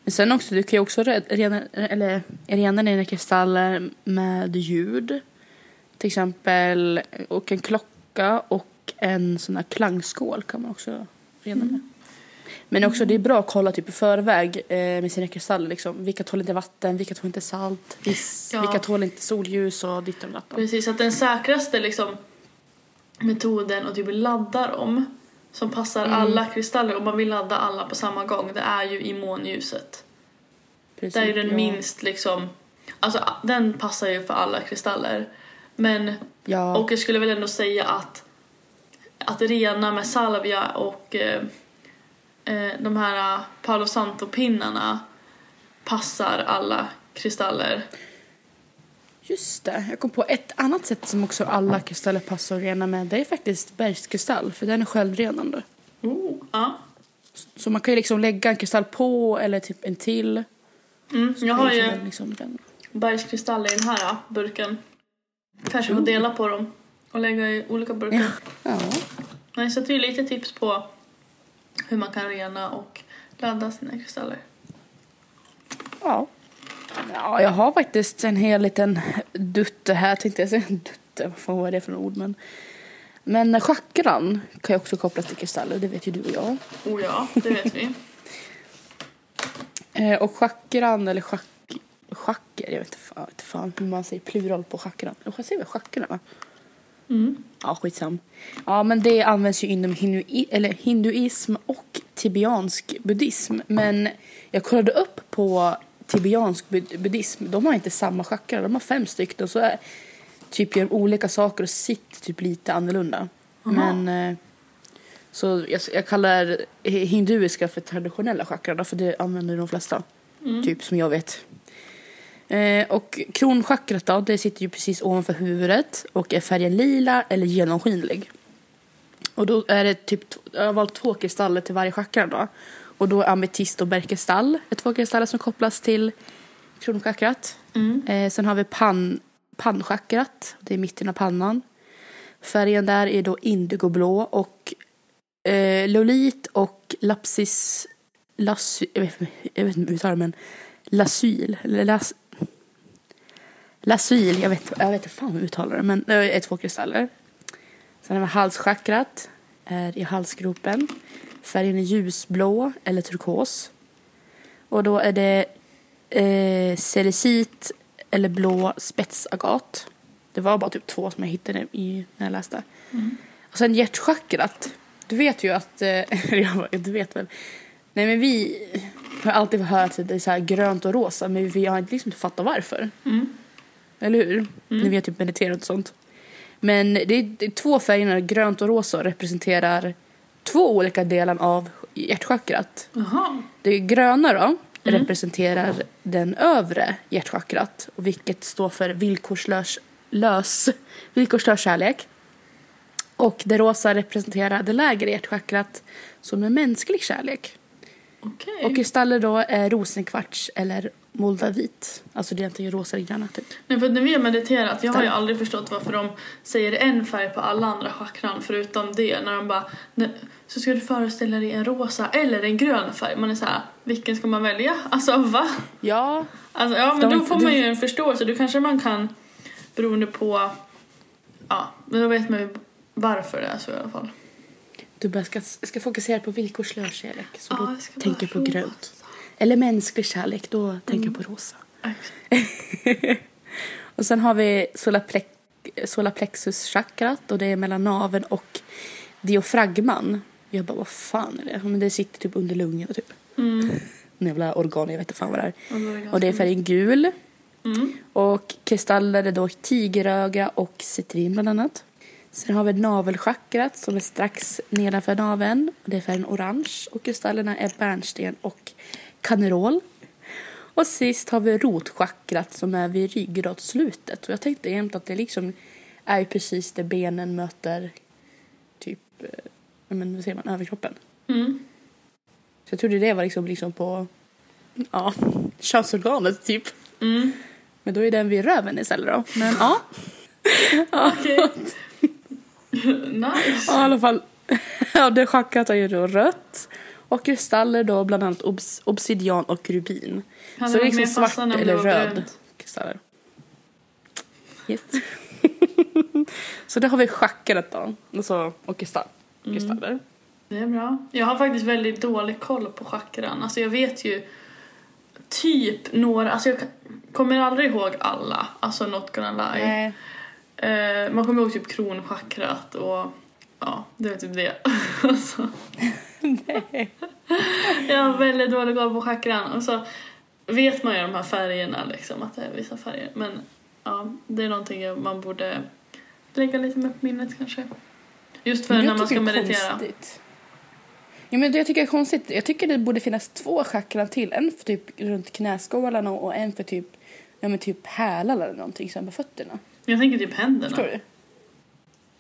Men sen också, du kan ju också re- rena, eller, rena dina kristaller med ljud. Till exempel, och en klocka och en sån här klangskål kan man också rena med. Men också det är bra att kolla typ i förväg eh, med sina kristaller. Liksom. Vilka tål inte vatten, vilka tål inte salt, vis, Ja. vilka tål inte solljus och ditt och datt. Precis, att den säkraste liksom metoden att typ ladda dem som passar Mm. alla kristaller och man vill ladda alla på samma gång det är ju i månljuset. Precis, Det är ju den ja. minst liksom, alltså den passar ju för alla kristaller. Men, Ja, och jag skulle väl ändå säga att att rena med salvia och eh, eh, de här Palo Santo-pinnarna passar alla kristaller. just det. Jag kom på ett annat sätt som också alla kristaller passar att rena med. Det är faktiskt bergskristall, för den är självrenande. Oh, ja. Så man kan ju liksom lägga en kristall på eller typ en till. Mm, jag har ju Liksom den. bergskristaller i den här burken. Kanske får dela på dem och lägga i olika burkar. Ja. Nej, så det är lite tips på hur man kan rena och ladda sina kristaller. ja. Ja, jag har faktiskt en hel liten dutte här tänkte jag säga. Dutte, vad fan var det för ord? Men, men chakran kan ju också kopplas till kristaller, det vet ju du och jag. Oh ja, det vet vi. Eh, och chakran, eller schack, chacker, jag vet inte fan, hur man säger plural på. Eller vad säger vi? Chakran va? Mm. Ja, skitsam. Ja, men det används ju inom hinui, eller hinduism och tibetansk buddhism. Men jag kollade upp på tibetansk bud- buddhism. De har inte samma chakra, de har fem stycken. Och så är, typ gör de olika saker och sitter typ lite annorlunda. Aha. Men eh, så jag, jag kallar hinduiska för traditionella chakran för det använder de flesta. Typ som jag vet. Eh, och kronchakrat då, det sitter ju precis ovanför huvudet och är färgen lila eller genomskinlig. Och då är det typ, jag har valt två kristaller till varje chakra då. Och då är ametist och berkestall är två kristaller som kopplas till kronchakrat. Mm. Eh, sen har vi pan, pannchakrat, det är mitten av pannan. Färgen där är då indigoblå och eh, lolit och lapsis, lasy, jag vet, inte hur men lasyl, las, lasyl, jag vet, jag vet inte fan hur man uttalar det, men det är två kristaller. Sen har vi halschakrat, är i halsgropen. Färgen är ljusblå eller turkos. Och då är det eh, ceresit eller blå spetsagat. Det var bara typ två som jag hittade i, när jag läste. Och sen hjärtchakrat. Du vet ju att, eh, du vet väl. Nej men vi har alltid hört att det är så här grönt och rosa men vi har inte liksom inte fattat varför. Mm. Eller hur? När vi har typ mediterat och sånt. Men det är, det är två färgerna, grönt och rosa, representerar två olika delar av hjärtchakrat. Jaha. Det gröna då representerar den övre hjärtchakrat, och vilket står för villkorslös, lös, villkorslös kärlek. Och det rosa representerar det lägre hjärtchakrat som är mänsklig kärlek. Okej. Och kristaller då är rosenkvarts eller moldavit. Alltså det är inte rosa eller gröna typ. Nej, för när vi har mediterat, jag har ju aldrig förstått varför de säger en färg på alla andra chakran förutom det. När de bara, "Nej, så ska du föreställa dig en rosa eller en grön färg. Man är så här, vilken ska man välja? Alltså va? Ja, Alltså, ja men De- då får man ju en förståelse. Då kanske man kan, beroende på, ja, men då vet man ju varför det är så i alla fall. du bara ska, ska fokusera på villkorslös kärlek. Så Ja, ska tänker på grönt. Eller mänsklig kärlek, då tänker jag på rosa. Och sen har vi solarplex, solarplexus-chakrat och det är mellan naveln och diafragman. Jag bara, vad fan är det? Men det sitter typ under lungorna typ. Mm. Jävla organ, jag vet inte fan vad det är. Och, det Och det är färgen gul. Mm. Och kristaller är då tigeröga och citrin bland annat. Sen har vi navelchakrat som är strax nedanför naveln. Det är färgen orange. Och kristallerna är bärnsten och kanerol. Och sist har vi rotchakrat som är vid ryggradsslutet. Och jag tänkte jämt att det liksom är precis där benen möter typ, eh, ja, men vad säger man, överkroppen. Mm. Så jag trodde det var liksom, liksom på, ja, könsorganet typ. Mm. Men då är den vid röven istället då. Men ja. Okej. nice. Ja, i alla fall. Ja, det chakrat är ju då rött. Och kristaller då bland annat obs- obsidian och rubin. Hade Så det är liksom svart eller röd brunt. kristaller. Yes. så det har vi chakrat då. Alltså, och kristall, Mm. kristaller. Det är bra. Jag har faktiskt väldigt dålig koll på chakran. Alltså jag vet ju typ några, alltså jag kommer aldrig ihåg alla, alltså not gonna lie. Nej. Eh, man kommer ihåg typ kronchakrat och ja, det är typ det. alltså. Jag har väldigt dålig koll på chakran och så vet man ju de här färgerna liksom, att det är vissa färger. Men ja, det är någonting man borde lägga lite mer på minnet kanske. Just för när man ska det meditera. konstigt. Ja, men det jag tycker är konstigt. Jag tycker det borde finnas två chakran till. En för typ runt knäskålarna och en för typ, ja, men typ hälar eller någonting, sen på fötterna. Jag tänker typ händerna. Förstår du?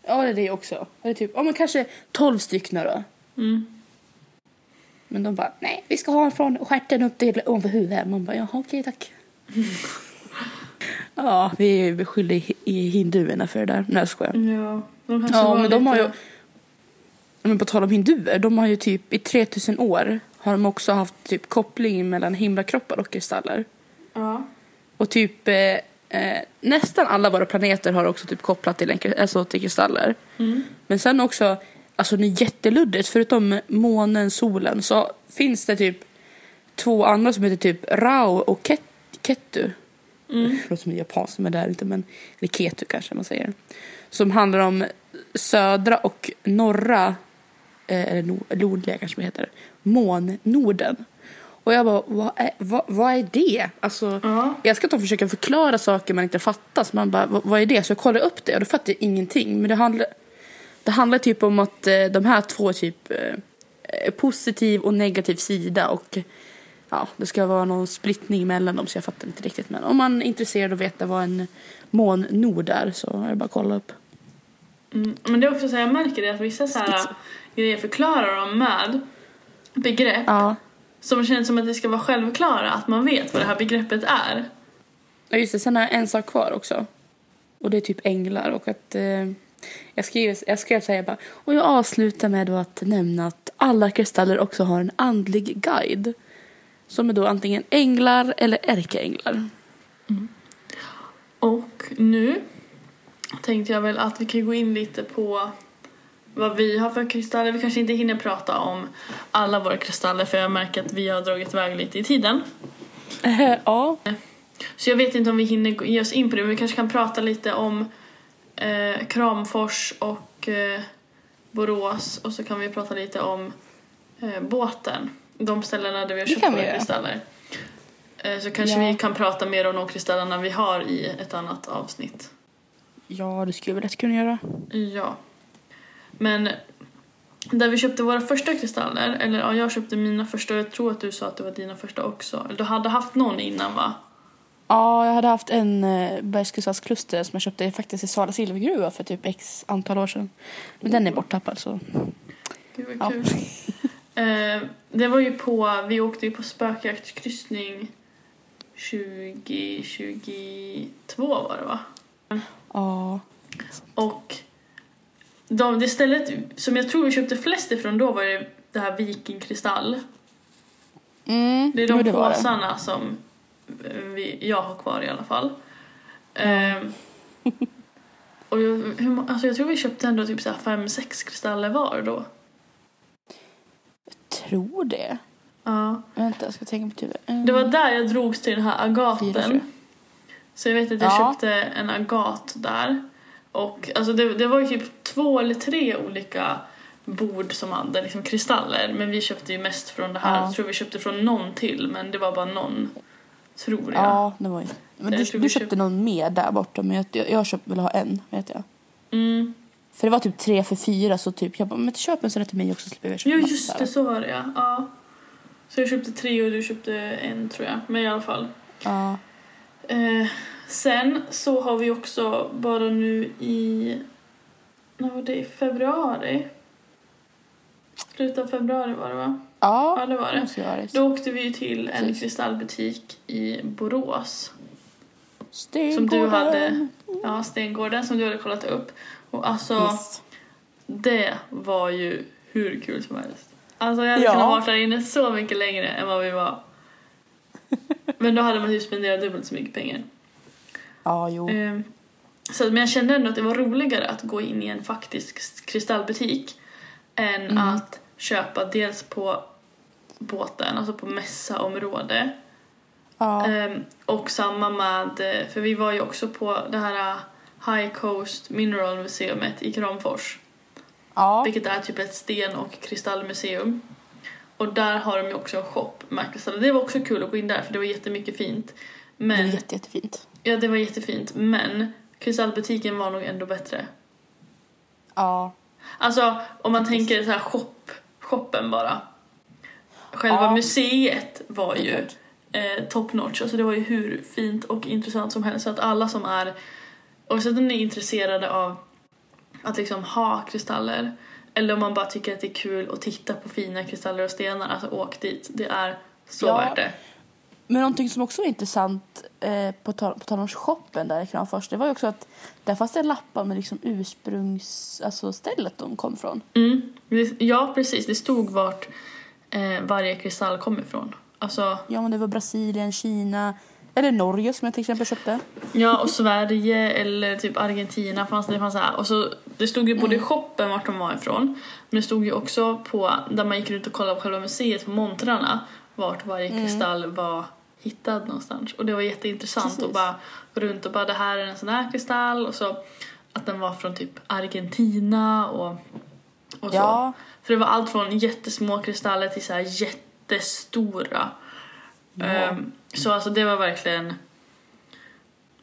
Ja, det är det också. Det är typ, ja men kanske 12 stycken då. Mm. Men de bara, nej, vi ska ha från stjärten upp till ovanför huvudet. Man bara, jaha, okej, tack. ja, vi beskyller hi- i hinduerna för det där. Nej, jag skojar. Ja, de Ja, men de har ju... Men på tal om hinduer, de har ju typ i 3000 år har de också haft typ koppling mellan himlakroppar och kristaller. Ja. Och typ eh, eh, nästan alla våra planeter har också typ kopplat till, en, alltså till kristaller. Mm. Men sen också, alltså det är jätteluddigt, förutom månen, solen så finns det typ två andra som heter typ Rao och Ket, Ketu. Mm. Det låter som japanskt men det är inte, men, eller Ketu kanske man säger. Som handlar om södra och norra, eh, eller nord, nordliga kanske man heter, månnorden. Och jag bara, vad är, vad, vad är det? Alltså, Ja. jag ska ta och försöka förklara saker man inte fattar. Så man bara, vad, vad är det? Så jag kollade upp det och då fattade jag ingenting. Men det handlar, det handlar typ om att eh, de här två typ eh, positiv och negativ sida och ja, det ska vara någon splittning mellan dem så jag fattar inte riktigt. Men om man är intresserad av att veta vad en månnord är så är det bara att kolla upp. Mm. Men det är också så här, jag märker det att vissa så här grejer förklarar de med begrepp Ja, som känns som att det ska vara självklara, att man vet vad det här begreppet är. Ja just det, sen har jag en sak kvar också. Och det är typ änglar och att eh, jag skrev, jag skrev så här bara, och jag avslutar med att nämna att alla kristaller också har en andlig guide. Som är då antingen änglar eller ärkeänglar. Och nu tänkte jag väl att vi kan gå in lite på vad vi har för kristaller. Vi kanske inte hinner prata om alla våra kristaller för jag märker att vi har dragit iväg lite i tiden. ja. Så jag vet inte om vi hinner ge oss in på det men vi kanske kan prata lite om eh, Kramfors och eh, Borås och så kan vi prata lite om eh, båten. De ställena där vi har köpt våra kristaller. Eh, så kanske Ja. vi kan prata mer om de kristallerna vi har i ett annat avsnitt. Ja, det skulle vi lätt kunna göra. Ja. Men där vi köpte våra första kristaller, eller ja, jag köpte mina första och jag tror att du sa att det var dina första också. Du hade haft någon innan va? Ja, jag hade haft en eh, som jag köpte faktiskt i Sala silvergruva för typ x antal år sedan. Men den är borttappad så. Gud vad Ja. kul. eh, det var ju på, vi åkte ju på spökjaktskryssning 2022 var det va? Ja. Och de, det stället som jag tror vi köpte flest ifrån då var ju det här Viking Kristall. Mm, Det är de det det. påsarna som vi, jag har kvar i alla fall. Ehm, och jag, hur, alltså jag tror vi köpte ändå typ så fem, sex kristaller var då. Tror det. Ja. Vänta, jag ska tänka på typ. Mm. Det var där jag drogs till den här jag. agaten. Så jag vet att jag Ja. köpte en agat där. Och alltså det, det var ju typ två eller tre olika bord som hade liksom kristaller. Men vi köpte ju mest från det här. Ja. Jag tror vi köpte från någon till men det var bara någon. Tror jag. Ja, det var ju. Men du, du köpte köpte- någon mer där borta men jag, jag, jag köpte, ville ha en, vet jag. Mm. För det var typ tre för fyra så typ jag bara, men köp en sån här till mig också så slipper jag köpa massa just det, så var det ja. ja. Så jag köpte tre och du köpte en tror jag. Men i alla fall. Ja. Eh, sen så har vi också bara nu i... När var det? I februari? Slutet av februari var det va? Ja, Ja det var det. måste jag göra. Då åkte vi ju till en Precis. kristallbutik i Borås. Stengården. Som du hade, ja Stengården som du hade kollat upp. Och alltså Yes. det var ju hur kul som helst. Alltså jag hade Ja. kunnat vara där inne så mycket längre än vad vi var. Men då hade man ju spenderat dubbelt så mycket pengar. Ja, jo. Ehm, Så, men jag kände ändå att det var roligare att gå in i en faktisk kristallbutik än Mm. att köpa dels på båten, alltså på mässaområde. Ja. Ehm, och samma med, för vi var ju också på det här eh, High Coast Mineral Museumet i Kramfors. ja. Vilket är typ ett sten och kristallmuseum. Och där har de ju också en shop med kristaller. Det var också kul att gå in där för det var jättemycket fint. Det var Men, jätte, jättefint. ja det var jättefint men kristallbutiken var nog ändå bättre. Ja. Alltså om man tänker så här shop, shoppen bara. Själva Ja. museet var ju eh, top notch. Alltså det var ju hur fint och intressant som helst. Så att alla som är, oavsett om ni är intresserade av att liksom ha kristaller eller om man bara tycker att det är kul att titta på fina kristaller och stenar, alltså åk dit. Det är så Ja. värt det. Men någonting som också var intressant eh, på, tal, på tal om shoppen där i Kramfors, det var ju också att där fanns det lappar med liksom ursprungs, alltså stället de kom från. Mm. Ja, precis. Det stod vart eh, varje kristall kom ifrån. Alltså, Ja, men det var Brasilien, Kina, eller Norge som jag till exempel köpte. Ja, och Sverige eller typ Argentina fanns det. fanns här. Och så, det stod ju både i shoppen vart de var ifrån, men det stod ju också på, där man gick runt och kollade på själva museet, på montrarna, vart varje kristall var hittad någonstans. Och det var jätteintressant Precis. att bara gå runt och bara det här är en sån här kristall och så att den var från typ Argentina och, och så. Ja. För det var allt från jättesmå kristaller till så här jättestora. Ja. Ehm, så alltså det var verkligen...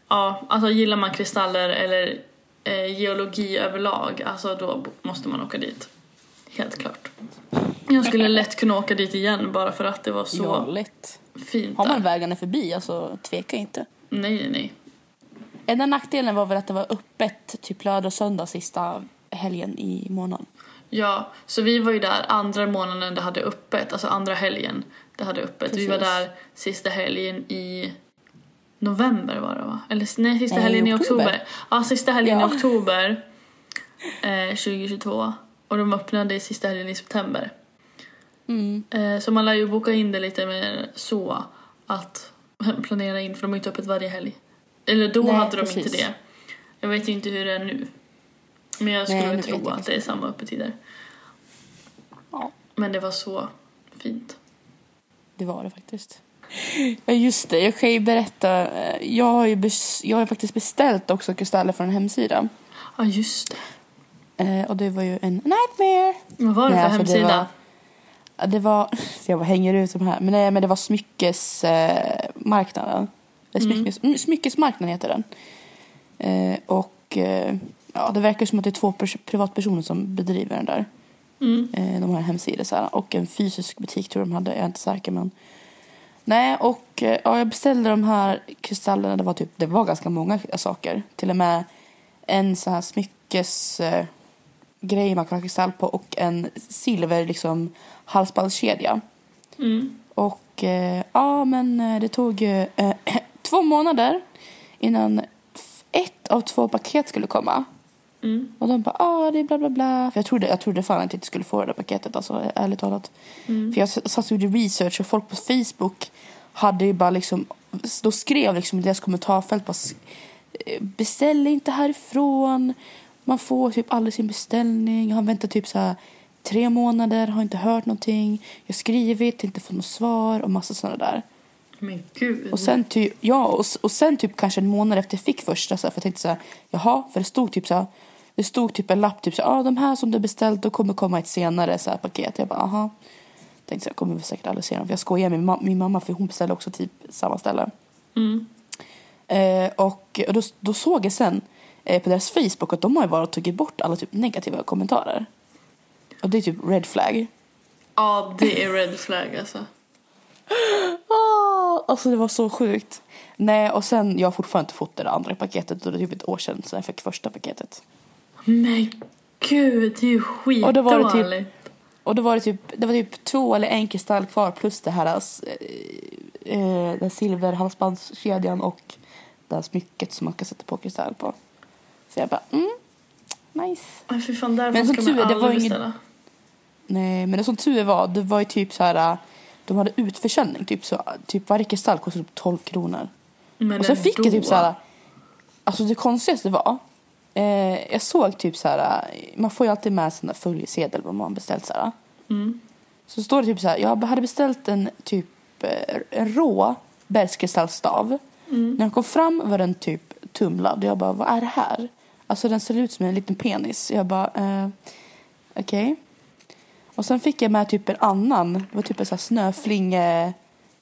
Ja, alltså gillar man kristaller eller eh, geologi överlag, alltså då måste man åka dit. Helt klart. Jag skulle lätt kunna åka dit igen bara för att det var så Ja, lätt. fint Har man där. vägarna förbi, alltså tveka inte. Nej, nej, nej. Enda nackdelen var väl att det var öppet typ lördag och söndag sista helgen i månaden. Ja, så vi var ju där andra månaden det hade öppet, alltså andra helgen det hade öppet. Vi var Precis. där sista helgen i november var det va? Eller nej, sista Nej, helgen i oktober. oktober. Ja, sista helgen Ja. i oktober eh, 2022. Och de öppnade i sista helgen i september. Mm. Eh, så man lär ju boka in det lite mer så att planera in, för de har ju inte öppet varje helg. Eller då Nej, hade de precis. inte det. Jag vet ju inte hur det är nu. Men jag skulle Nej, väl tro att det är samma öppettider. Ja, Men det var så fint. det var det faktiskt. Ja, just det. Jag kan ju berätta. Jag har ju, jag har ju faktiskt beställt också kristaller från en hemsida. Ja, just det. Eh, och det var ju en nightmare. Vad var det Nej, för alltså, hemsida? Det var, det var, jag bara hänger ut de här. Men nej, men det var smyckesmarknaden. Eh. Eh, Mm. smyckes, mm. Smyckesmarknaden heter den. Eh, och eh, ja, det verkar som att det är två pers- privatpersoner som bedriver den där. Mm. Eh, de har en hemsida så här, och en fysisk butik tror jag de hade, jag är inte säker men. Nej och eh, ja, jag beställde de här kristallerna, det var typ, det var ganska många saker. Till och med en så här smyckes eh, man kan ha kristall på och en silver liksom halsbandskedja. Mm. Och eh, ja men eh, det tog eh, två månader innan ett av två paket skulle komma. Mm. Och de bara, ah det är bla bla bla. För jag trodde, jag trodde fan att jag inte skulle få det där paketet, alltså ärligt talat. Mm. För jag satt och gjorde research och folk på Facebook hade ju bara liksom, då skrev liksom i deras kommentarfält bara, eh, beställ inte härifrån. Man får typ aldrig sin beställning. Jag har väntat typ så här tre månader, har inte hört någonting. Jag har skrivit, inte fått något svar och massa sådana där. Men gud. Och sen typ, ja, och, och sen typ kanske en månad efter jag fick första så här, för jag tänkte så här, jaha, för det stod typ så här, det stod typ en lapp typ så ah, de här som du beställt, då kommer komma ett senare så här paket. Jag bara, aha. Tänkte så här, kommer säkert aldrig se dem. För jag skojar med min, ma- min mamma för hon beställde också typ samma ställe. Mm. Eh, och och då, då såg jag sen eh, på deras Facebook att de har ju bara tagit bort alla typ negativa kommentarer. Och det är typ red flag. Ja, det är red flag alltså. Ah, alltså det var så sjukt. Nej, och sen jag har fortfarande inte fått det andra paketet och det är typ ett år sedan sedan jag fick första paketet. Men gud, det är ju Och då var det typ- skitdåligt. Och då var det typ, det var typ två eller en kristall kvar plus det här eh, eh, den silverhalsbandskedjan och det här smycket som man kan sätta på kristall på. Så jag bara, mm, nice. Ay, fy fan, Men som tur det var beställa. Nej, men det som tur var, det var ju typ så här, de hade utförsäljning typ så, typ varje kristall kostade typ 12 kronor. Men Och sen fick jag typ så här, alltså det konstigaste var, eh, jag såg typ så här, man får ju alltid med sån där följesedel vad man beställt så här. Mm. Så står det typ så här, jag hade beställt en typ eh, en rå bergskristallstav. Mm. När den kom fram var den typ tumlad. Jag bara, vad är det här? Alltså den ser ut som en liten penis. Jag bara, eh, okej. Och sen fick jag med typ en annan, det var typ en sån här snöflinge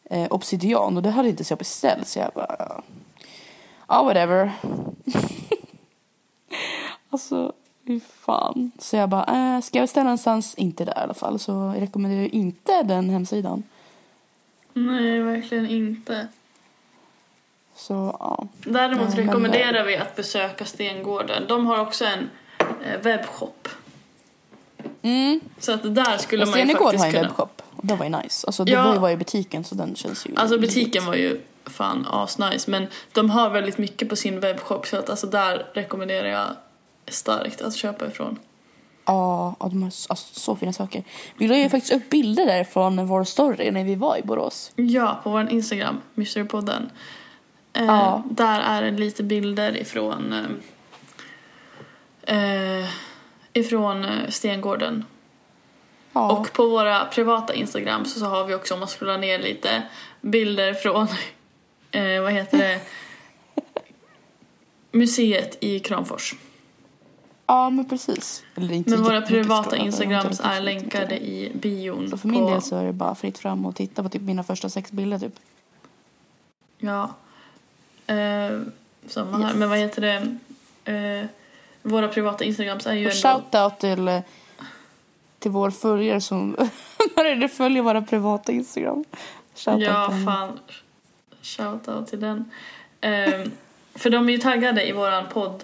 eh, obsidian och det hade inte så jag beställt så jag bara, ja ja, whatever. alltså, fy fan. Så jag bara, eh, ska jag beställa någonstans? Inte där i alla fall. Så jag rekommenderar ju inte den hemsidan. Nej, verkligen inte. Så ja. Däremot Nej, men- rekommenderar vi att besöka Stengården. De har också en eh, webbshop. Mm. Så att där skulle man ju faktiskt har ju en kunna... webbshop. Och det var ju nice. Alltså det Ja. var ju butiken så den känns ju... Alltså butiken var ju fan asnice men de har väldigt mycket på sin webbshop så att alltså där rekommenderar jag starkt att köpa ifrån. Ja, ja, de har så- alltså, så fina saker. Vi la ju faktiskt upp bilder där från vår story när vi var i Borås. Ja, på vår Instagram, Mysterypodden. Eh, Ja. Där är det lite bilder ifrån eh, eh, ifrån eh, Stengården. Ja. Och på våra privata Instagram så, så har vi också, om man scrollar ner lite, bilder från, eh, vad heter det, museet i Kramfors. Ja, men precis. Eller inte Men våra privata Instagrams är länkade i bion. Så för min på, del så är det bara fritt fram och titta på typ mina första sex bilder typ. Ja. Eh, samma här. Yes. Men vad heter det? Eh, våra privata Instagrams är ju Och ändå... shoutout till, eh, till vår följare som det följer våra privata Instagram. Shoutout Ja, till fan. Shoutout till den. Eh, för de är ju taggade i våran podd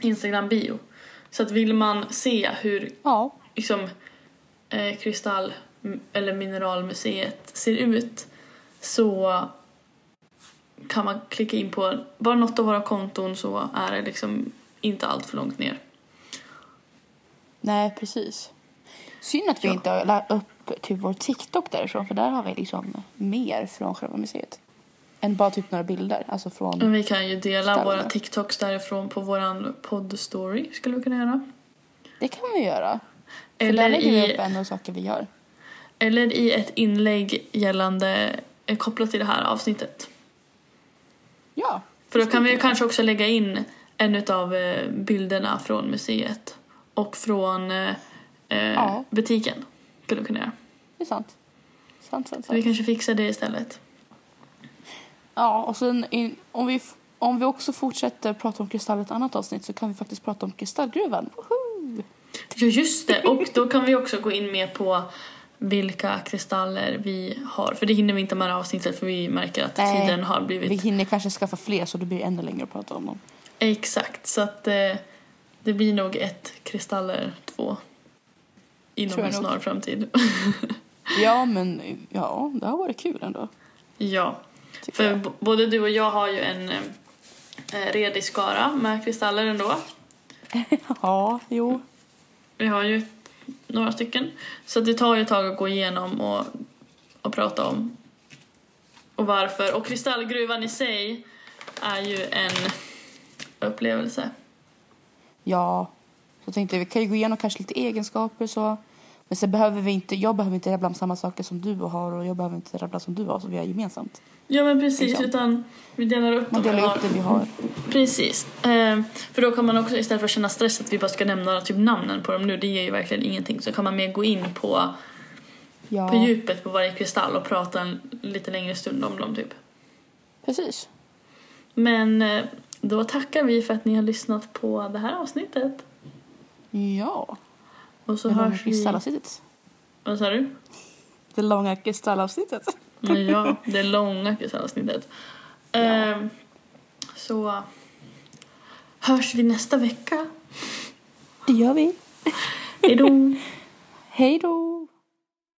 Instagram-bio. Så att vill man se hur Ja, liksom, eh, kristall eller mineralmuseet ser ut så kan man klicka in på bara något av våra konton så är det liksom inte allt för långt ner. nej precis. Synd att vi Ja. inte lagt upp typ vår TikTok därifrån för där har vi liksom mer från själva museet. Än bara typ några bilder, alltså från... Men vi kan ju dela Stämmer. våra TikToks därifrån på våran podd-story skulle vi kunna göra. Det kan vi göra. För där Eller lägger vi i, upp en av saker vi gör. eller i ett inlägg gällande eh, kopplat till det här avsnittet. Ja. För då kan vi kanske också lägga in en av bilderna från museet och från eh, eh, Ja. butiken. Skulle vi kunna göra. Det är sant. Sant, sant, Så vi sant. kanske fixar det istället. Ja, och sen in, om, vi, om vi också fortsätter prata om kristall i ett annat avsnitt så kan vi faktiskt prata om kristallgruvan. Woho! Ja, just det. Och då kan vi också gå in mer på vilka kristaller vi har. För det hinner vi inte med det här avsnittet för vi märker att Nej, tiden har blivit... Vi hinner kanske skaffa fler så det blir ännu längre att prata om dem. Exakt, så att eh, det blir nog ett kristaller två inom en snar framtid. Ja, men ja, det har varit kul ändå. ja, för jag. både du och jag har ju en eh, redig skara med kristaller ändå. Ja, jo. Vi har ju några stycken. Så det tar ju ett tag att gå igenom och, och prata om och varför. Och kristallgruvan i sig är ju en upplevelse. Ja, så jag tänkte vi kan ju gå igenom kanske lite egenskaper så. Men sen behöver vi inte, jag behöver inte rabbla om samma saker som du har och jag behöver inte rabbla som du har som vi har gemensamt. Ja men precis, Liksom. utan vi delar upp Man delar upp det vi har. Precis. Eh, för då kan man också istället för att känna stress att vi bara ska nämna typ namnen på dem nu, det ger ju verkligen ingenting. Så kan man mer gå in på, Ja, på djupet på varje kristall och prata en lite längre stund om dem typ. precis. Men eh, då tackar vi för att ni har lyssnat på det här avsnittet. Ja, Och så det långa vi... kristallavsnittet. Vad sa du? Det långa kristallavsnittet. Ja, det långa kristallavsnittet. Eh, så hörs vi nästa vecka. Det gör vi. Hej då! Hej då!